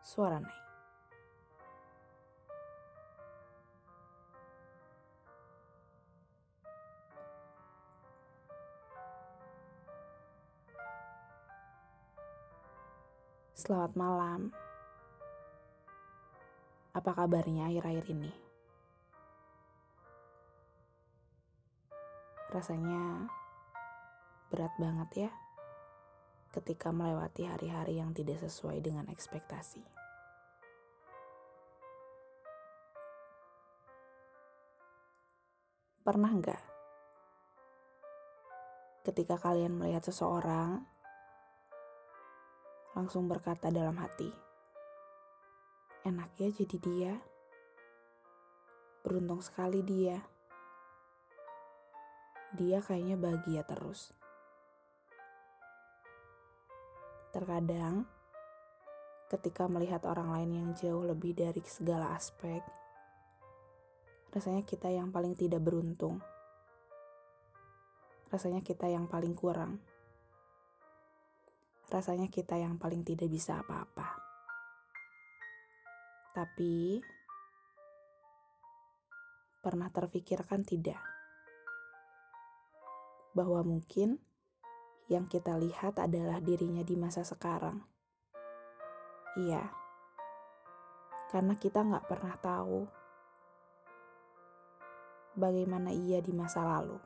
Suara Naik. Selamat malam. Apa kabarnya akhir-akhir ini? Rasanya berat banget ya ketika melewati hari-hari yang tidak sesuai dengan ekspektasi. Pernah nggak ketika kalian melihat seseorang langsung berkata dalam hati, enak ya jadi dia. Beruntung sekali dia. Dia kayaknya bahagia terus. Terkadang, ketika melihat orang lain yang jauh lebih dari segala aspek, rasanya kita yang paling tidak beruntung. Rasanya kita yang paling kurang. Rasanya kita yang paling tidak bisa apa-apa. Tapi, pernah terfikirkan tidak? Bahwa mungkin yang kita lihat adalah dirinya di masa sekarang. Iya, karena kita nggak pernah tahu bagaimana ia di masa lalu.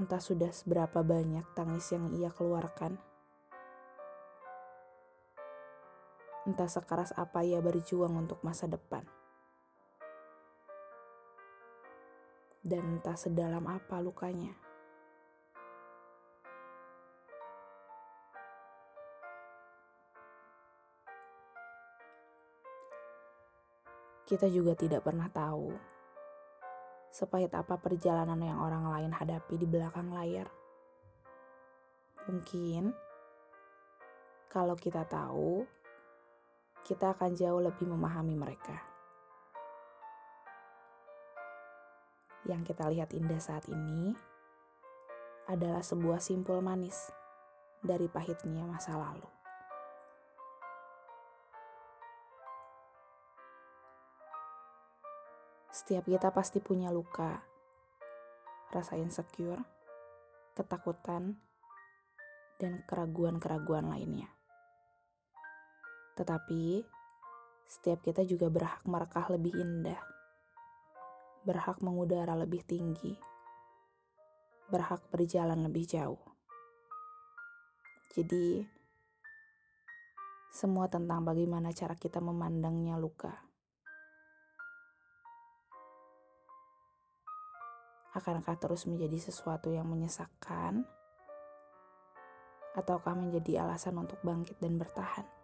Entah sudah seberapa banyak tangis yang ia keluarkan. Entah sekeras apa ia berjuang untuk masa depan. Dan entah sedalam apa lukanya. Kita juga tidak pernah tahu sepahit apa perjalanan yang orang lain hadapi di belakang layar. Mungkin kalau kita tahu, kita akan jauh lebih memahami mereka. Yang kita lihat indah saat ini adalah sebuah simpul manis dari pahitnya masa lalu. Setiap kita pasti punya luka, rasa insecure, ketakutan, dan keraguan-keraguan lainnya. Tetapi, setiap kita juga berhak merekah lebih indah berhak mengudara lebih tinggi, berhak berjalan lebih jauh. Jadi, semua tentang bagaimana cara kita memandangnya luka. Akankah terus menjadi sesuatu yang menyesakkan, ataukah menjadi alasan untuk bangkit dan bertahan?